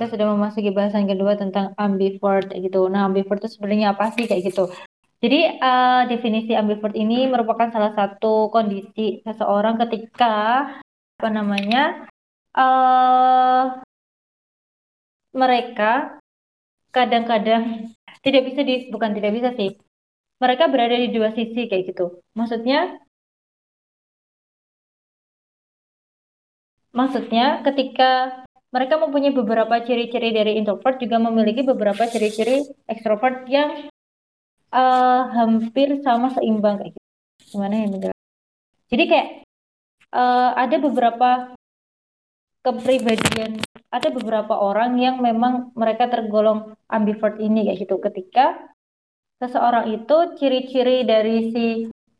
kita sudah memasuki bahasan kedua tentang ambivert gitu. Nah, ambivert itu sebenarnya apa sih kayak gitu? Jadi uh, definisi ambivert ini merupakan salah satu kondisi seseorang ketika apa namanya uh, mereka kadang-kadang tidak bisa di bukan tidak bisa sih mereka berada di dua sisi kayak gitu maksudnya maksudnya ketika mereka mempunyai beberapa ciri-ciri dari introvert juga memiliki beberapa ciri-ciri ekstrovert yang uh, hampir sama seimbang kayak gitu. Gimana ya jadi kayak uh, ada beberapa kepribadian ada beberapa orang yang memang mereka tergolong ambivert ini kayak gitu. Ketika seseorang itu ciri-ciri dari si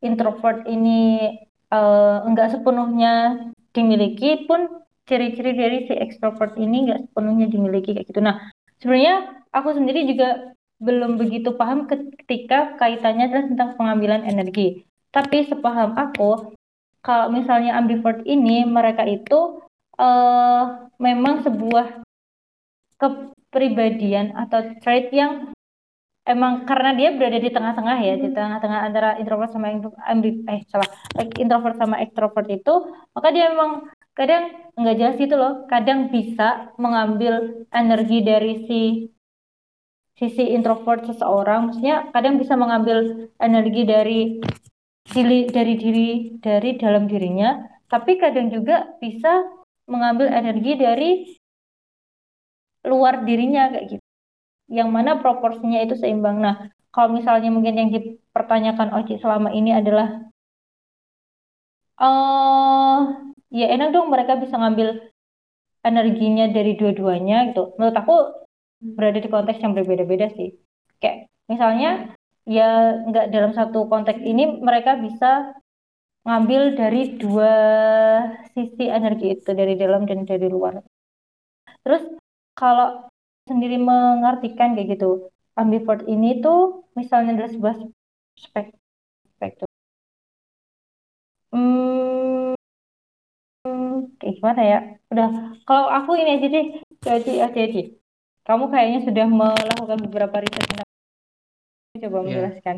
introvert ini uh, enggak sepenuhnya dimiliki pun ciri-ciri dari si extrovert ini enggak sepenuhnya dimiliki kayak gitu. Nah, sebenarnya aku sendiri juga belum begitu paham ketika kaitannya adalah tentang pengambilan energi. Tapi sepaham aku, kalau misalnya ambivert ini mereka itu uh, memang sebuah kepribadian atau trait yang emang karena dia berada di tengah-tengah ya, di tengah-tengah antara introvert sama ambivert, eh salah, introvert sama extrovert itu, maka dia memang kadang nggak jelas itu loh, kadang bisa mengambil energi dari si sisi introvert seseorang, maksudnya kadang bisa mengambil energi dari diri dari diri dari dalam dirinya, tapi kadang juga bisa mengambil energi dari luar dirinya kayak gitu. Yang mana proporsinya itu seimbang. Nah, kalau misalnya mungkin yang dipertanyakan Oci selama ini adalah uh, ya enak dong mereka bisa ngambil energinya dari dua-duanya gitu. Menurut aku berada di konteks yang berbeda-beda sih. Kayak misalnya ya nggak dalam satu konteks ini mereka bisa ngambil dari dua sisi energi itu dari dalam dan dari luar. Terus kalau sendiri mengartikan kayak gitu. Ambivert ini tuh misalnya adalah sebuah spek spektrum. Hmm, kayak gimana ya? Udah, kalau aku ini aja deh, jadi aja Kamu kayaknya sudah melakukan beberapa riset coba yeah. menjelaskan.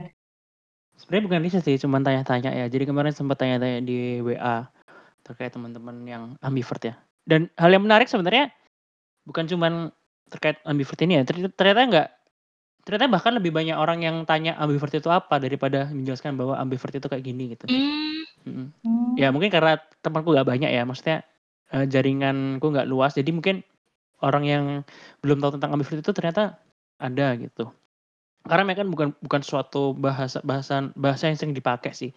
Sebenarnya bukan riset sih, cuma tanya-tanya ya. Jadi kemarin sempat tanya-tanya di WA terkait teman-teman yang ambivert ya. Dan hal yang menarik sebenarnya bukan cuma terkait ambivert ini ya, ternyata enggak ternyata bahkan lebih banyak orang yang tanya ambivert itu apa daripada menjelaskan bahwa ambivert itu kayak gini gitu. Mm. Hmm. Ya mungkin karena temanku gak banyak ya, maksudnya uh, jaringanku nggak luas, jadi mungkin orang yang belum tahu tentang ambivert itu ternyata ada gitu. Karena mereka kan bukan bukan suatu bahasa bahasan bahasa yang sering dipakai sih.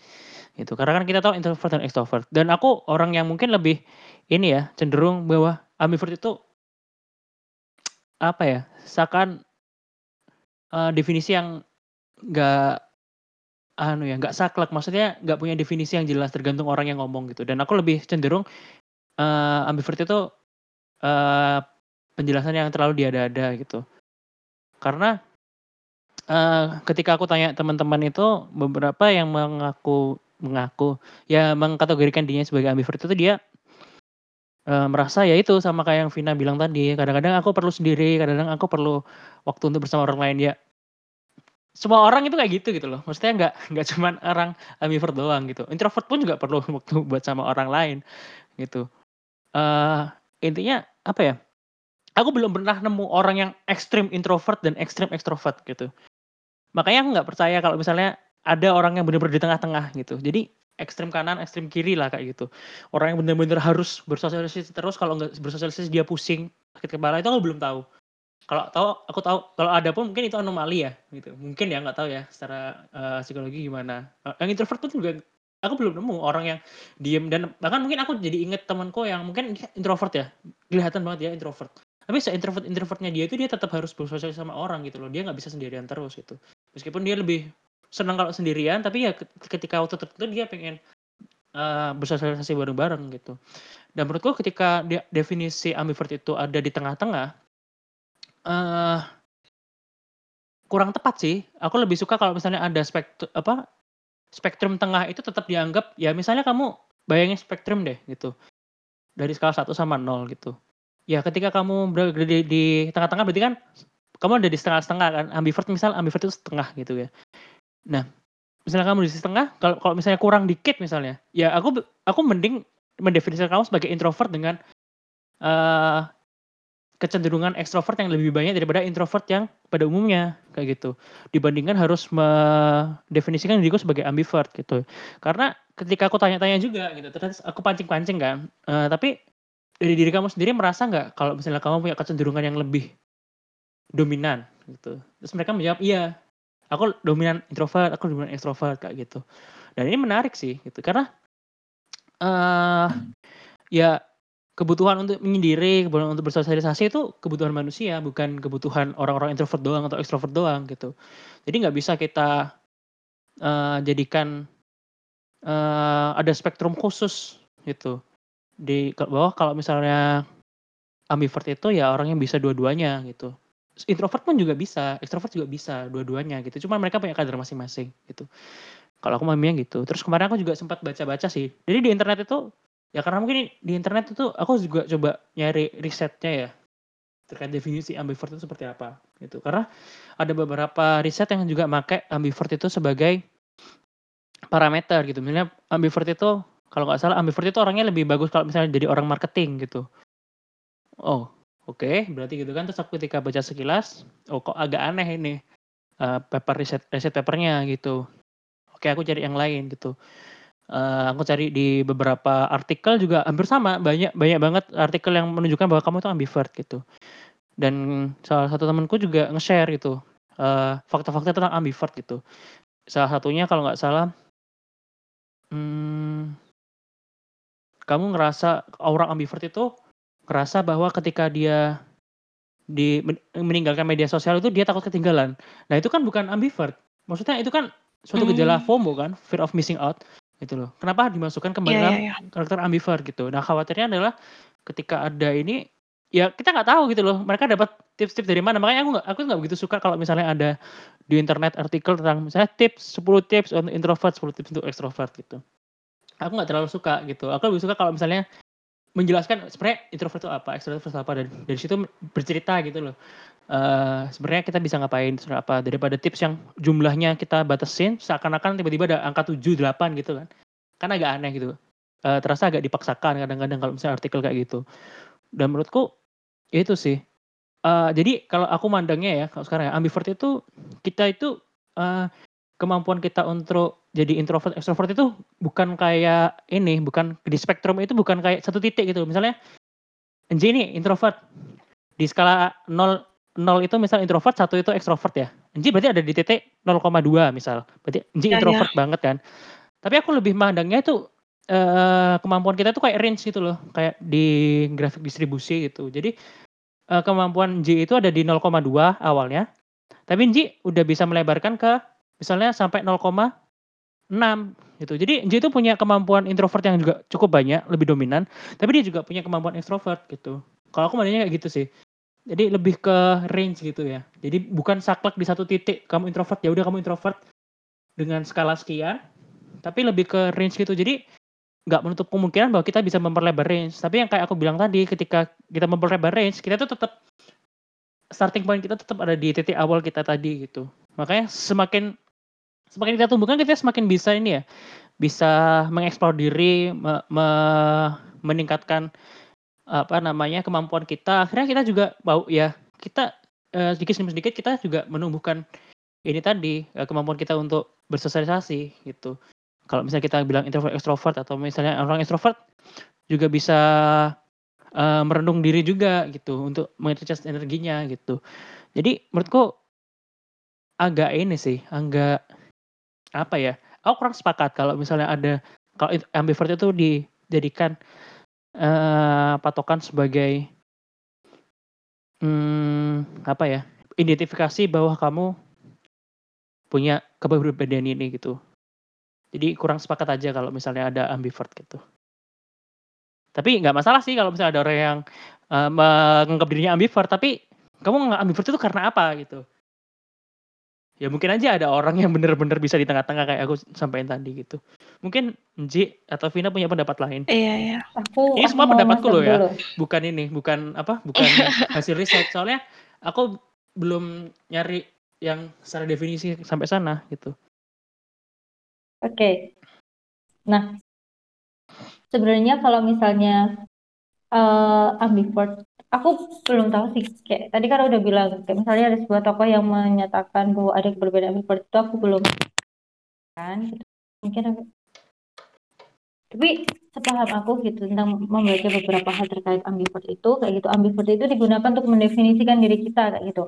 Itu karena kan kita tahu introvert dan extrovert. Dan aku orang yang mungkin lebih ini ya cenderung bahwa ambivert itu apa ya, seakan, uh, definisi yang nggak, anu ya, nggak saklek, maksudnya nggak punya definisi yang jelas, tergantung orang yang ngomong gitu. Dan aku lebih cenderung, uh, ambivert itu, uh, penjelasan yang terlalu diada-ada gitu. Karena, uh, ketika aku tanya teman-teman itu, beberapa yang mengaku mengaku, ya mengkategorikan dirinya sebagai ambivert itu dia uh, merasa ya itu sama kayak yang Vina bilang tadi, kadang-kadang aku perlu sendiri, kadang-kadang aku perlu waktu untuk bersama orang lain ya. Semua orang itu kayak gitu gitu loh. Maksudnya nggak nggak cuman orang ambivert doang gitu. Introvert pun juga perlu waktu buat sama orang lain gitu. Uh, intinya apa ya? Aku belum pernah nemu orang yang ekstrim introvert dan ekstrim ekstrovert gitu. Makanya aku nggak percaya kalau misalnya ada orang yang benar-benar di tengah-tengah gitu. Jadi ekstrem kanan, ekstrem kiri lah kayak gitu. Orang yang benar-benar harus bersosialisasi terus kalau nggak bersosialisasi dia pusing, sakit kepala itu aku belum tahu. Kalau tahu aku tahu kalau ada pun mungkin itu anomali ya gitu. Mungkin ya nggak tahu ya secara uh, psikologi gimana. Uh, yang introvert pun juga aku belum nemu orang yang diem dan bahkan mungkin aku jadi inget temanku yang mungkin introvert ya. Kelihatan banget ya introvert. Tapi se introvert introvertnya dia itu dia tetap harus bersosialisasi sama orang gitu loh. Dia nggak bisa sendirian terus gitu. Meskipun dia lebih senang kalau sendirian tapi ya ketika waktu tertentu dia pengen uh, bersosialisasi bareng-bareng gitu. Dan menurutku ketika dia, definisi ambivert itu ada di tengah-tengah uh, kurang tepat sih. Aku lebih suka kalau misalnya ada spektrum apa spektrum tengah itu tetap dianggap ya misalnya kamu bayangin spektrum deh gitu. Dari skala 1 sama 0 gitu. Ya ketika kamu berada di di tengah-tengah berarti kan kamu ada di setengah-setengah kan, ambivert misal ambivert itu setengah gitu ya. Nah, misalnya kamu di setengah, kalau kalau misalnya kurang dikit misalnya, ya aku aku mending mendefinisikan kamu sebagai introvert dengan, eee, kecenderungan ekstrovert yang lebih banyak daripada introvert yang pada umumnya, kayak gitu. Dibandingkan harus mendefinisikan diriku sebagai ambivert gitu. Karena ketika aku tanya-tanya juga gitu, terus aku pancing-pancing kan, eee, tapi dari diri kamu sendiri merasa nggak kalau misalnya kamu punya kecenderungan yang lebih dominan gitu? Terus mereka menjawab, "Iya, aku dominan introvert, aku dominan ekstrovert," kayak gitu. Dan ini menarik sih gitu karena, eee, ya kebutuhan untuk menyendiri, kebutuhan untuk bersosialisasi itu kebutuhan manusia, bukan kebutuhan orang-orang introvert doang atau ekstrovert doang gitu. Jadi nggak bisa kita, eee, jadikan, eee, ada spektrum khusus gitu. Di bawah kalau misalnya ambivert itu ya orang yang bisa dua-duanya gitu. Introvert pun juga bisa, ekstrovert juga bisa, dua-duanya gitu. Cuma mereka punya kadar masing-masing gitu. Kalau aku memahaminya gitu. Terus kemarin aku juga sempat baca-baca sih. Jadi di internet itu ya karena mungkin di internet itu aku juga coba nyari risetnya ya, terkait definisi ambivert itu seperti apa gitu. Karena ada beberapa riset yang juga make ambivert itu sebagai parameter gitu. Misalnya ambivert itu kalau nggak salah ambivert itu orangnya lebih bagus kalau misalnya jadi orang marketing gitu. Oh, oke, berarti gitu kan. Terus aku ketika baca sekilas, oh kok agak aneh ini, eee, paper riset riset paper-nya gitu. Oke, aku cari yang lain gitu. Eee, aku cari di beberapa artikel juga hampir sama, banyak banyak banget artikel yang menunjukkan bahwa kamu itu ambivert gitu. Dan salah satu temenku juga nge-share gitu, eee, fakta-fakta tentang ambivert gitu. Salah satunya kalau nggak salah mmm kamu ngerasa orang ambivert itu ngerasa bahwa ketika dia di men meninggalkan media sosial itu dia takut ketinggalan. Nah itu kan bukan ambivert, maksudnya itu kan suatu gejala Mmm. FOMO kan, fear of missing out gitu loh. Kenapa dimasukkan kembali iya dalam iya. karakter ambivert gitu. Nah khawatirnya adalah ketika ada ini, ya kita nggak tahu gitu loh, mereka dapat tips-tips dari mana. Makanya aku nggak aku nggak begitu suka kalau misalnya ada di internet artikel tentang misalnya tips, 10 tips untuk introvert, 10 tips untuk ekstrovert gitu. Aku nggak terlalu suka gitu. Aku lebih suka kalau misalnya menjelaskan sebenarnya introvert itu apa, ekstrovert itu apa, dan dari situ bercerita gitu loh. Eee, sebenarnya kita bisa ngapain, sebenarnya apa, daripada tips yang jumlahnya kita batasin, seakan-akan tiba-tiba ada angka 7, 8 gitu kan. Kan agak aneh gitu. Eee, terasa agak dipaksakan kadang-kadang kalau misalnya artikel kayak gitu. Dan menurutku, itu sih. Eee, jadi kalau aku mandangnya ya, kalau sekarang ya, ambivert itu kita itu, eee, kemampuan kita untuk jadi introvert, ekstrovert itu bukan kayak ini, bukan di spektrum itu bukan kayak satu titik gitu. Misalnya, Enji nih introvert, di skala 0 0 itu misal introvert, 1 itu ekstrovert ya. Enji berarti ada di titik 0,2 misal, berarti Enji Iya introvert banget kan. Tapi aku lebih mandangnya itu, eee, kemampuan kita tuh kayak range gitu loh, kayak di grafik distribusi gitu. Jadi, eee, kemampuan Enji itu ada di 0,2 awalnya, tapi Enji udah bisa melebarkan ke misalnya sampai 0,6 gitu. Jadi Enji itu punya kemampuan introvert yang juga cukup banyak, lebih dominan, tapi dia juga punya kemampuan ekstrovert gitu. Kalau aku mandangnya kayak gitu sih. Jadi lebih ke range gitu ya. Jadi bukan saklek di satu titik, kamu introvert, ya udah kamu introvert dengan skala sekian, tapi lebih ke range gitu. Jadi nggak menutup kemungkinan bahwa kita bisa memperlebar range. Tapi yang kayak aku bilang tadi, ketika kita memperlebar range, kita tuh tetap starting point kita tetap ada di titik awal kita tadi gitu. Makanya semakin semakin kita tumbuh kan kita semakin bisa ini ya, bisa mengeksplor diri, me me meningkatkan apa namanya, kemampuan kita. Akhirnya kita juga mau ya kita, eee, sedikit demi sedikit kita juga menumbuhkan ini tadi, eee, kemampuan kita untuk bersosialisasi gitu. Kalau misalnya kita bilang introvert, ekstrovert, atau misalnya orang ekstrovert juga bisa, eee, merenung diri juga gitu untuk me-recharge energinya gitu. Jadi menurutku agak ini sih, agak apa ya, aku kurang sepakat kalau misalnya ada kalau ambivert itu dijadikan, eee, patokan sebagai mmm, apa ya, identifikasi bahwa kamu punya kepribadian ini gitu. Jadi kurang sepakat aja kalau misalnya ada ambivert gitu. Tapi nggak masalah sih kalau misalnya ada orang yang, eee, menganggap dirinya ambivert, tapi kamu nggak ambivert itu karena apa gitu? Ya mungkin aja ada orang yang bener-bener bisa di tengah-tengah kayak aku sampein tadi gitu. Mungkin Nji atau Vina punya pendapat lain? Iya iya. Aku Ini aku semua mau pendapatku loh ya, dulu. bukan ini, bukan apa, bukan hasil riset. Soalnya aku belum nyari yang secara definisi sampai sana gitu. Oke. Nah, sebenarnya kalau misalnya eh ambivert, aku belum tahu sih. Kayak tadi kan udah bilang, kayak misalnya ada sebuah tokoh yang menyatakan bahwa ada perbedaan ambivert itu aku belum kan. Gitu. Mungkin aku, tapi sepaham aku gitu tentang membaca beberapa hal terkait ambivert itu, kayak gitu. Ambivert itu digunakan untuk mendefinisikan diri kita kayak gitu.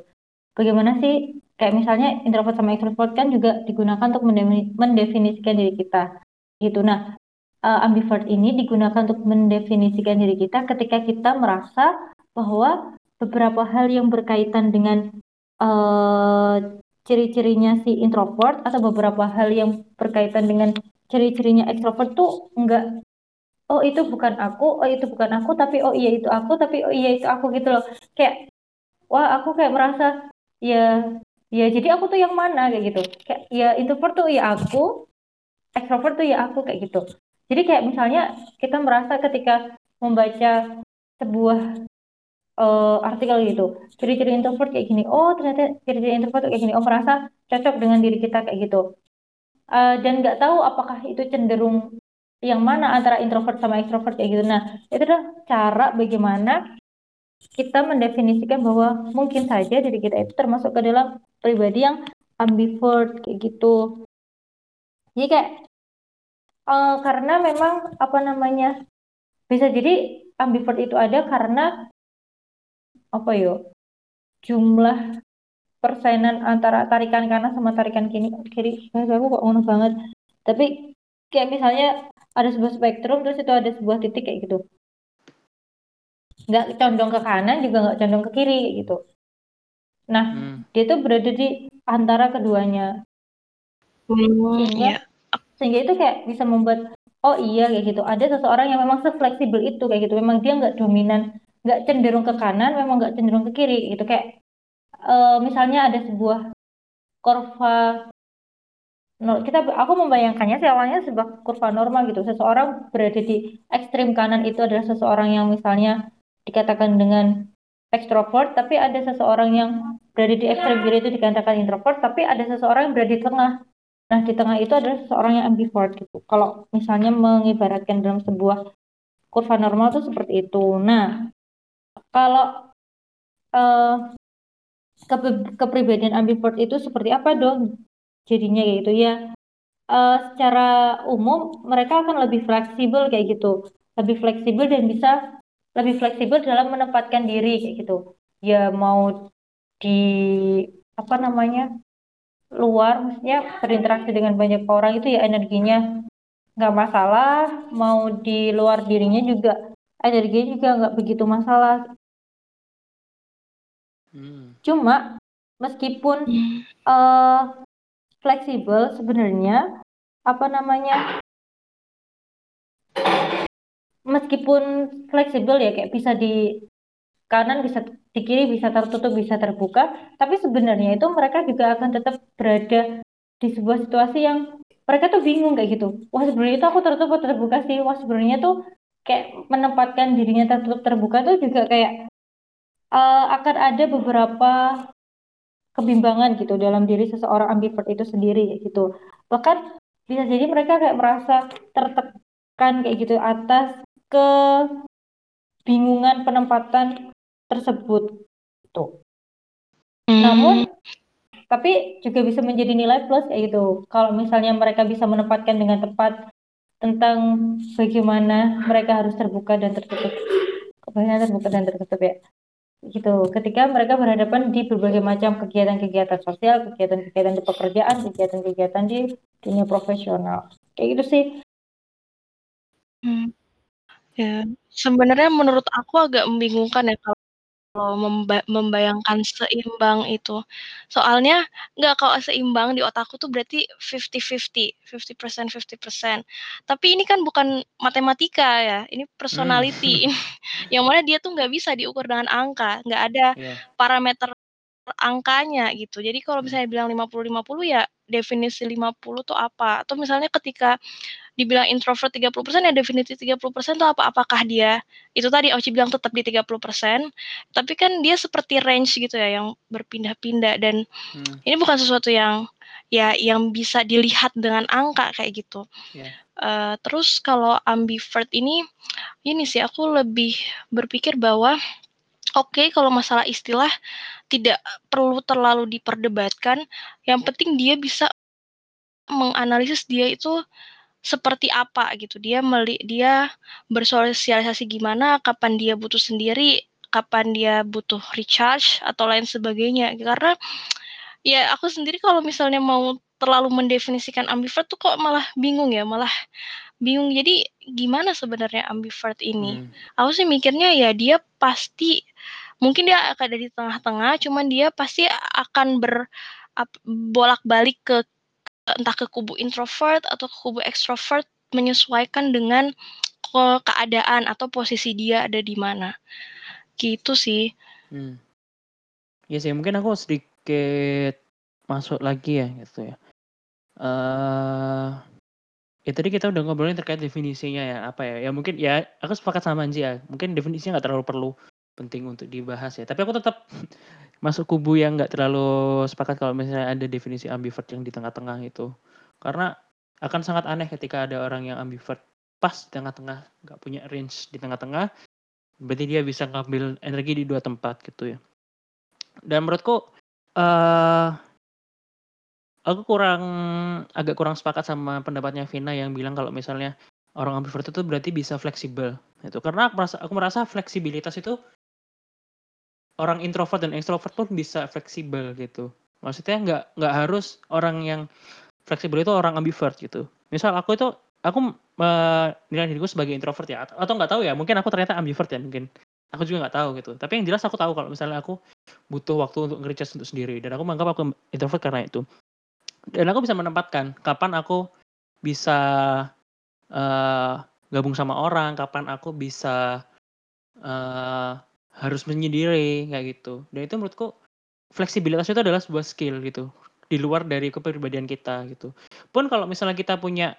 Bagaimana sih kayak misalnya introvert sama extrovert kan juga digunakan untuk mendefini- mendefinisikan diri kita gitu. Nah, uh, ambivert ini digunakan untuk mendefinisikan diri kita ketika kita merasa bahwa beberapa hal yang berkaitan dengan uh, ciri-cirinya si introvert atau beberapa hal yang berkaitan dengan ciri-cirinya extrovert tuh enggak oh itu bukan aku oh itu bukan aku tapi oh iya itu aku tapi oh iya itu aku gitu loh. Kayak wah aku kayak merasa ya ya jadi aku tuh yang mana kayak gitu. Kayak ya introvert tuh ya aku extrovert tuh ya aku kayak gitu. Jadi kayak misalnya kita merasa ketika membaca sebuah uh, artikel gitu. Ciri-ciri introvert kayak gini. Oh ternyata ciri-ciri introvert kayak gini. Oh merasa cocok dengan diri kita kayak gitu. Uh, dan nggak tahu apakah itu cenderung yang mana antara introvert sama extrovert kayak gitu. Nah itu adalah cara bagaimana kita mendefinisikan bahwa mungkin saja diri kita itu termasuk ke dalam pribadi yang ambivert kayak gitu. Jadi kayak uh, karena memang apa namanya bisa jadi ambivert itu ada karena apa yo jumlah persenan antara tarikan kanan sama tarikan kiri kiri bahasa aku kok ngono banget tapi kayak misalnya ada sebuah spektrum terus itu ada sebuah titik kayak gitu nggak condong ke kanan juga nggak condong ke kiri gitu. Nah, hmm. dia tuh berada di antara keduanya. Hmm, sehingga, iya. sehingga itu kayak bisa membuat oh iya kayak gitu. Ada seseorang yang memang sefleksibel itu kayak gitu. Memang dia nggak dominan, nggak cenderung ke kanan, memang nggak cenderung ke kiri gitu. Kayak uh, misalnya ada sebuah kurva No, kita aku membayangkannya sih awalnya sebuah kurva normal gitu. Seseorang berada di ekstrim kanan itu adalah seseorang yang misalnya dikatakan dengan ekstrovert, tapi ada seseorang yang berada di ekstrem kiri itu dikatakan introvert, tapi ada seseorang yang berada di tengah. Nah, di tengah itu adalah seseorang yang ambivert gitu. Kalau misalnya mengibaratkan dalam sebuah kurva normal itu seperti itu. Nah, kalau uh, kepribadian ambivert itu seperti apa dong? Jadinya kayak gitu ya. Uh, secara umum mereka akan lebih fleksibel kayak gitu, lebih fleksibel dan bisa lebih fleksibel dalam menempatkan diri kayak gitu ya mau di apa namanya luar maksudnya berinteraksi dengan banyak orang itu ya energinya nggak masalah mau di luar dirinya juga energinya juga nggak begitu masalah hmm. cuma meskipun hmm. uh, fleksibel sebenarnya apa namanya meskipun fleksibel ya kayak bisa di kanan bisa di kiri bisa tertutup bisa terbuka tapi sebenarnya itu mereka juga akan tetap berada di sebuah situasi yang mereka tuh bingung kayak gitu wah sebenarnya itu aku tertutup atau terbuka sih wah sebenarnya tuh kayak menempatkan dirinya tertutup terbuka tuh juga kayak uh, akan ada beberapa kebimbangan gitu dalam diri seseorang ambivert itu sendiri gitu bahkan bisa jadi mereka kayak merasa tertekan kayak gitu atas kebingungan penempatan tersebut. Tuh. Hmm. Namun tapi juga bisa menjadi nilai plus kayak gitu. Kalau misalnya mereka bisa menempatkan dengan tepat tentang bagaimana mereka harus terbuka dan tertutup. Bagaimana terbuka dan tertutup ya. Gitu. Ketika mereka berhadapan di berbagai macam kegiatan-kegiatan sosial, kegiatan-kegiatan di pekerjaan, kegiatan-kegiatan di dunia profesional. Kayak gitu sih. Hmm. Ya, sebenarnya menurut aku agak membingungkan ya kalau memba membayangkan seimbang itu. Soalnya nggak kalau seimbang di otakku tuh berarti 50-50, 50%, 50%. Tapi ini kan bukan matematika ya, ini personality. Hmm. Yang mana dia tuh nggak bisa diukur dengan angka, nggak ada yeah. parameter angkanya gitu. Jadi kalau Hmm. misalnya bilang 50-50 ya definisi 50 tuh apa? Atau misalnya ketika dibilang introvert 30% ya definisi 30% tuh apa? Apakah dia itu tadi Oci bilang tetap di 30%, tapi kan dia seperti range gitu ya yang berpindah-pindah dan Hmm. ini bukan sesuatu yang ya yang bisa dilihat dengan angka kayak gitu. Iya. Eee, terus kalau ambivert ini, ini sih aku lebih berpikir bahwa oke kalau masalah istilah tidak perlu terlalu diperdebatkan, yang penting dia bisa menganalisis dia itu seperti apa gitu. Dia meli dia bersosialisasi gimana, kapan dia butuh sendiri, kapan dia butuh recharge atau lain sebagainya. Karena ya aku sendiri kalau misalnya mau terlalu mendefinisikan ambivert tuh kok malah bingung ya, malah bingung. Jadi gimana sebenarnya ambivert ini? Hmm. Aku sih mikirnya ya dia pasti mungkin dia akan ada di tengah-tengah, cuman dia pasti akan ber bolak-balik ke entah ke kubu introvert atau ke kubu ekstrovert menyesuaikan dengan ke keadaan atau posisi dia ada di mana. Gitu sih. Hmm. Iya sih, mungkin aku sedikit masuk lagi ya gitu ya. Eee, ya tadi kita udah ngobrolin terkait definisinya ya, apa ya, ya mungkin ya aku sepakat sama Anji ya, mungkin definisinya nggak terlalu perlu penting untuk dibahas ya. Tapi aku tetap masuk kubu yang nggak terlalu sepakat kalau misalnya ada definisi ambivert yang di tengah-tengah itu. Karena akan sangat aneh ketika ada orang yang ambivert pas di tengah-tengah, nggak punya range di tengah-tengah, berarti dia bisa ngambil energi di dua tempat gitu ya. Dan menurutku, eee aku kurang agak kurang sepakat sama pendapatnya Vina yang bilang kalau misalnya orang ambivert itu berarti bisa fleksibel gitu. Karena aku merasa aku merasa fleksibilitas itu orang introvert dan ekstrovert pun bisa fleksibel gitu. Maksudnya nggak nggak harus orang yang fleksibel itu orang ambivert gitu. Misal aku itu aku menilai diriku sebagai introvert ya atau nggak tahu ya, mungkin aku ternyata ambivert ya mungkin. Aku juga nggak tahu gitu. Tapi yang jelas aku tahu kalau misalnya aku butuh waktu untuk nge-recharge untuk sendiri dan aku menganggap aku introvert karena itu. Dan aku bisa menempatkan kapan aku bisa, eee, gabung sama orang, kapan aku bisa, eee, harus menyendiri kayak gitu. Dan itu menurutku fleksibilitas itu adalah sebuah skill gitu, di luar dari kepribadian kita gitu. Pun kalau misalnya kita punya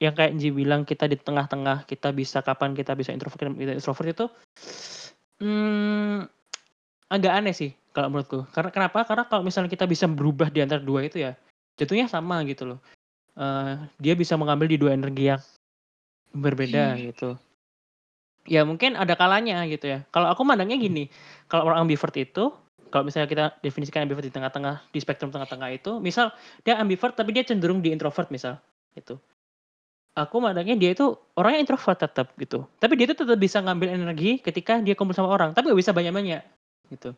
yang kayak Nji bilang kita di tengah-tengah, kita bisa kapan kita bisa introvert, kita extrovert itu, mmm, agak aneh sih kalau menurutku. Karena kenapa? Karena kalau misalnya kita bisa berubah di antara dua itu ya, jatuhnya sama gitu loh. Eee, dia bisa mengambil di dua energi yang berbeda Hmm. gitu. Ya mungkin ada kalanya gitu ya. Kalau aku mandangnya gini, kalau orang ambivert itu, kalau misalnya kita definisikan ambivert di tengah-tengah, di spektrum tengah-tengah itu, misal dia ambivert tapi dia cenderung di introvert misal, gitu. Aku mandangnya dia itu orangnya introvert tetap gitu, tapi dia itu tetap bisa ngambil energi ketika dia kumpul sama orang, tapi nggak bisa banyak-banyak, gitu.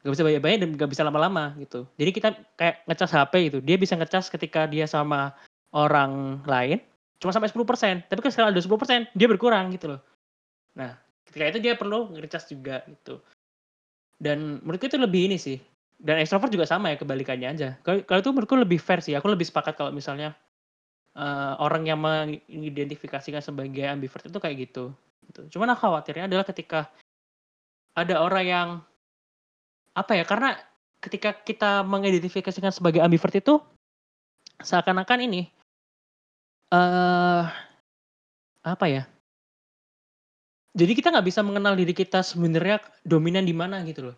Nggak bisa banyak-banyak dan nggak bisa lama-lama gitu. Jadi kita kayak ngecas HP gitu, dia bisa ngecas ketika dia sama orang lain, cuma sampai 10%, tapi kan setelah ada 10% dia berkurang gitu loh. Nah, ketika itu dia perlu nge-recharge juga gitu. Dan menurutku itu lebih ini sih, dan ekstrovert juga sama ya kebalikannya aja. Kalau itu menurutku lebih fair sih, aku lebih sepakat kalau misalnya, eee, orang yang mengidentifikasikan sebagai ambivert itu kayak gitu, gitu. Cuman aku khawatirnya adalah ketika ada orang yang apa ya, karena ketika kita mengidentifikasikan sebagai ambivert itu, seakan-akan ini, eee, apa ya jadi kita nggak bisa mengenal diri kita sebenarnya dominan di mana gitu loh.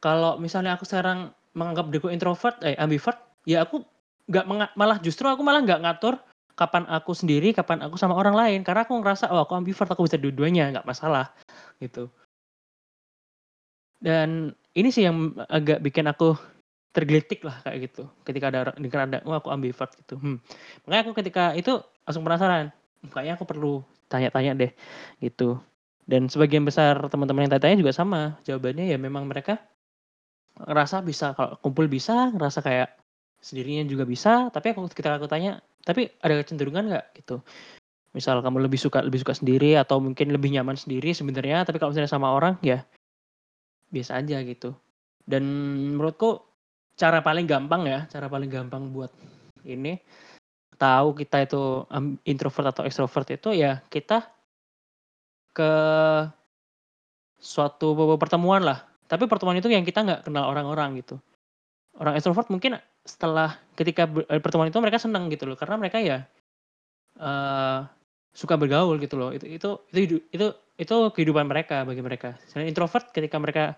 Kalau misalnya aku sekarang menganggap diriku introvert, eh ambivert, ya aku nggak malah justru aku malah nggak ngatur kapan aku sendiri, kapan aku sama orang lain. Karena aku ngerasa, oh aku ambivert, aku bisa dua-duanya, nggak masalah, gitu. Dan ini sih yang agak bikin aku tergelitik lah kayak gitu, ketika ada orang dengar ada, "Oh aku ambivert," gitu, hmm. Makanya aku ketika itu langsung penasaran, kayaknya aku perlu tanya-tanya deh, gitu. Dan sebagian besar teman-teman yang tanya-tanya juga sama, jawabannya ya memang mereka ngerasa bisa kalau kumpul bisa, ngerasa kayak sendirinya juga bisa, tapi aku ketika aku tanya, "Tapi ada kecenderungan nggak?" Gitu. Misal kamu lebih suka lebih suka sendiri atau mungkin lebih nyaman sendiri sebenarnya, tapi kalau misalnya sama orang ya biasa aja gitu. Dan menurutku cara paling gampang ya, cara paling gampang buat ini, tahu kita itu introvert atau ekstrovert itu ya kita ke suatu pertemuan lah, tapi pertemuan itu yang kita nggak kenal orang-orang gitu. Orang extrovert mungkin setelah ketika pertemuan itu mereka senang gitu loh, karena mereka ya uh, suka bergaul gitu loh. Itu itu itu itu itu kehidupan mereka bagi mereka. Selain introvert ketika mereka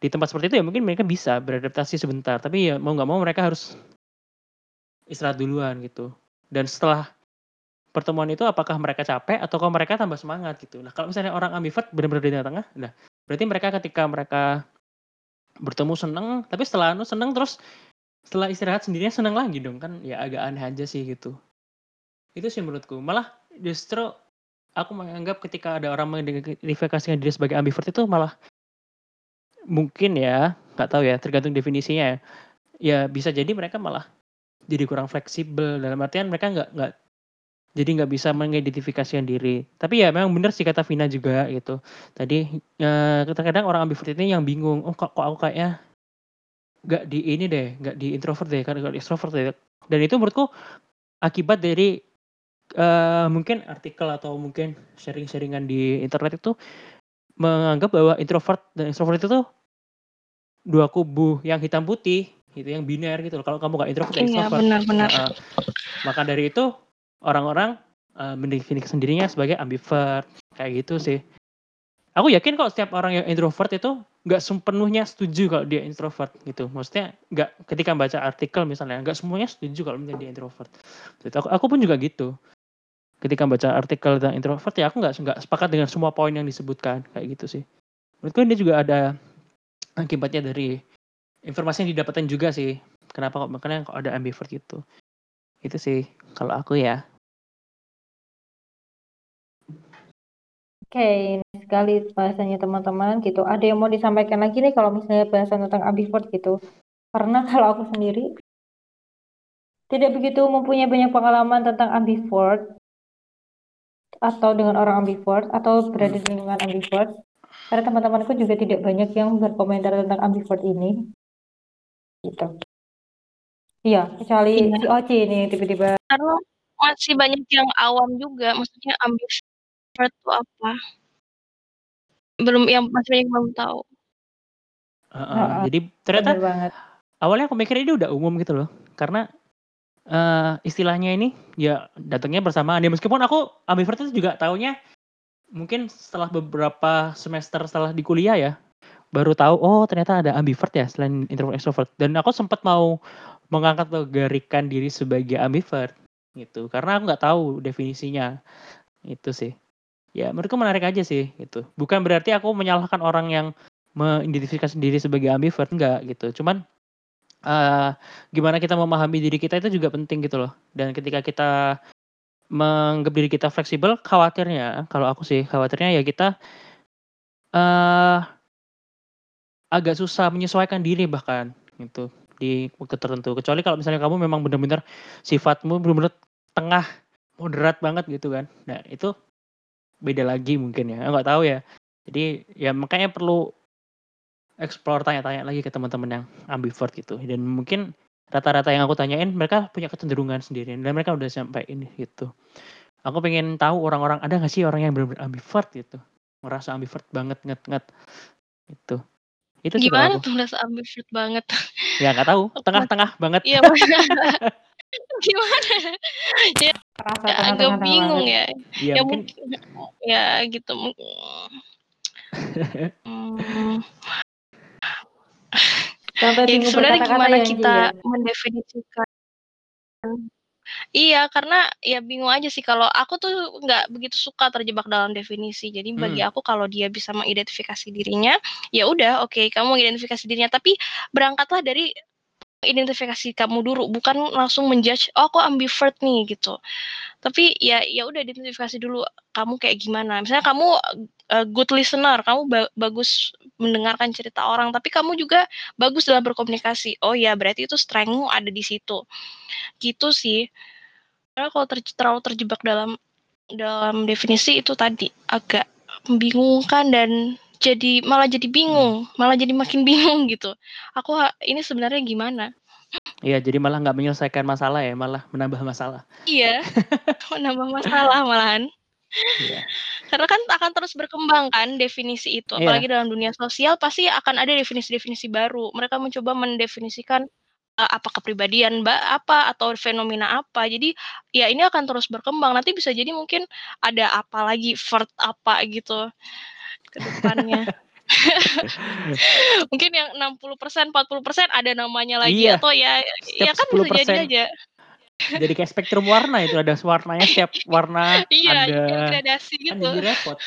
di tempat seperti itu ya mungkin mereka bisa beradaptasi sebentar, tapi ya mau nggak mau mereka harus istirahat duluan gitu. Dan setelah pertemuan itu apakah mereka capek atau kalau mereka tambah semangat gitu. Nah, kalau misalnya orang ambivert benar-benar di tengah-tengah, nah berarti mereka ketika mereka bertemu seneng, tapi setelah anu seneng terus setelah istirahat sendirinya seneng lagi dong kan ya agak aneh aja sih gitu. Itu sih menurutku. Malah justru aku menganggap ketika ada orang mengidentifikasikan diri sebagai ambivert itu malah mungkin ya, nggak tahu ya, tergantung definisinya ya. Ya bisa jadi mereka malah jadi kurang fleksibel dalam artian mereka nggak nggak jadi nggak bisa mengidentifikasikan diri. Tapi ya memang benar sih kata Vina juga gitu. Tadi eh, kadang-kadang orang ambivert ini yang bingung, oh kok, kok aku kayaknya nggak di ini deh, nggak di introvert deh, karena nggak extrovert deh. Dan itu menurutku akibat dari uh, mungkin artikel atau mungkin sharing-sharingan di internet itu menganggap bahwa introvert dan extrovert itu tuh dua kubu yang hitam putih gitu yang biner gitu loh kalau kamu gak introvert iya, extrovert benar-benar uh, maka dari itu orang-orang uh, mendefinisikan sendirinya sebagai ambivert kayak gitu sih. Aku yakin kok setiap orang yang introvert itu nggak sepenuhnya setuju kalau dia introvert gitu. Maksudnya nggak ketika baca artikel misalnya nggak semuanya setuju kalau misalnya dia introvert. Gitu. Aku, aku pun juga gitu. Ketika baca artikel tentang introvert ya aku nggak nggak sepakat dengan semua poin yang disebutkan kayak gitu sih. Menurutku ini juga ada akibatnya dari informasi yang didapatkan juga sih. Kenapa kok makanya kok ada ambivert gitu. Itu sih kalau aku ya. Oke, ini sekali bahasanya teman-teman gitu. Ada yang mau disampaikan lagi nih kalau misalnya bahasan tentang ambivert gitu. Karena kalau aku sendiri tidak begitu mempunyai banyak pengalaman tentang ambivert atau dengan orang ambivert atau berada di lingkungan ambivert. Karena teman-temanku juga tidak banyak yang berkomentar tentang ambivert ini. Gitu. Iya, kecuali iya. si Oci ini tiba-tiba. Karena masih banyak yang awam juga, maksudnya ambivert itu apa? Belum yang masih banyak belum tahu. Uh, uh, uh, jadi ternyata awalnya aku mikir ini udah umum gitu loh, karena uh, istilahnya ini ya datangnya bersamaan. Ya meskipun aku ambivert itu juga taunya mungkin setelah beberapa semester setelah di kuliah ya, baru tahu oh ternyata ada ambivert ya selain introvert extrovert. Dan aku sempat mau mengangkat garikan diri sebagai ambivert gitu karena aku nggak tahu definisinya. Itu sih. Ya menurutku menarik aja sih itu bukan berarti aku menyalahkan orang yang mengidentifikasi diri sebagai ambivert enggak gitu. Cuman uh, gimana kita memahami diri kita itu juga penting gitu loh. Dan ketika kita menganggap diri kita fleksibel khawatirnya kalau aku sih khawatirnya ya kita uh, agak susah menyesuaikan diri bahkan gitu di waktu tertentu. Kecuali kalau misalnya kamu memang benar-benar sifatmu benar-benar tengah moderat banget gitu kan. Nah, itu beda lagi mungkin ya. Enggak tahu ya. Jadi ya makanya perlu explore tanya-tanya lagi ke teman-teman yang ambivert gitu. Dan mungkin rata-rata yang aku tanyain mereka punya kecenderungan sendiri dan mereka udah sampai ini gitu. Aku pengen tahu orang-orang ada nggak sih orang yang benar-benar ambivert gitu. Merasa ambivert banget nget-nget itu. Itu Gimana tuh merasa ambivert banget? Ya nggak tahu, tengah-tengah banget. Iya. Gimana? Ya, Rasa ya agak bingung ya. Iya ya mungkin. Ya gitu. hmm. Sampai ya, sebenarnya gimana kita ya. mendefinisikan Iya, karena ya bingung aja sih kalau aku tuh nggak begitu suka terjebak dalam definisi. Jadi bagi hmm. aku kalau dia bisa mengidentifikasi dirinya, ya udah oke okay, kamu mengidentifikasi dirinya, tapi berangkatlah dari identifikasi kamu dulu, bukan langsung menjudge, oh aku ambivert nih gitu. Tapi ya ya udah identifikasi dulu kamu kayak gimana. Misalnya kamu uh, good listener, kamu ba bagus mendengarkan cerita orang, tapi kamu juga bagus dalam berkomunikasi. Oh ya, berarti itu strengthmu ada di situ. Gitu sih. Karena kalau ter terlalu terjebak dalam dalam definisi itu tadi agak membingungkan dan jadi malah jadi bingung, hmm. malah jadi makin bingung gitu. Aku ini sebenarnya gimana? Iya, jadi malah nggak menyelesaikan masalah ya, malah menambah masalah. Iya, menambah masalah malahan. Iya. Karena kan akan terus berkembang kan definisi itu, Iya. apalagi dalam dunia sosial pasti akan ada definisi-definisi baru. Mereka mencoba mendefinisikan, eee, apa kepribadian ba apa, atau fenomena apa. Jadi, ya ini akan terus berkembang, nanti bisa jadi mungkin ada apa lagi, vert apa gitu ke depannya. Mungkin yang 60%, 40% ada namanya lagi Iya, atau ya ya setiap kan bisa jadi 10% aja. Jadi kayak spektrum warna itu, ada warnanya setiap warna Iya, ada yang gradasi kan gitu. jadi repot.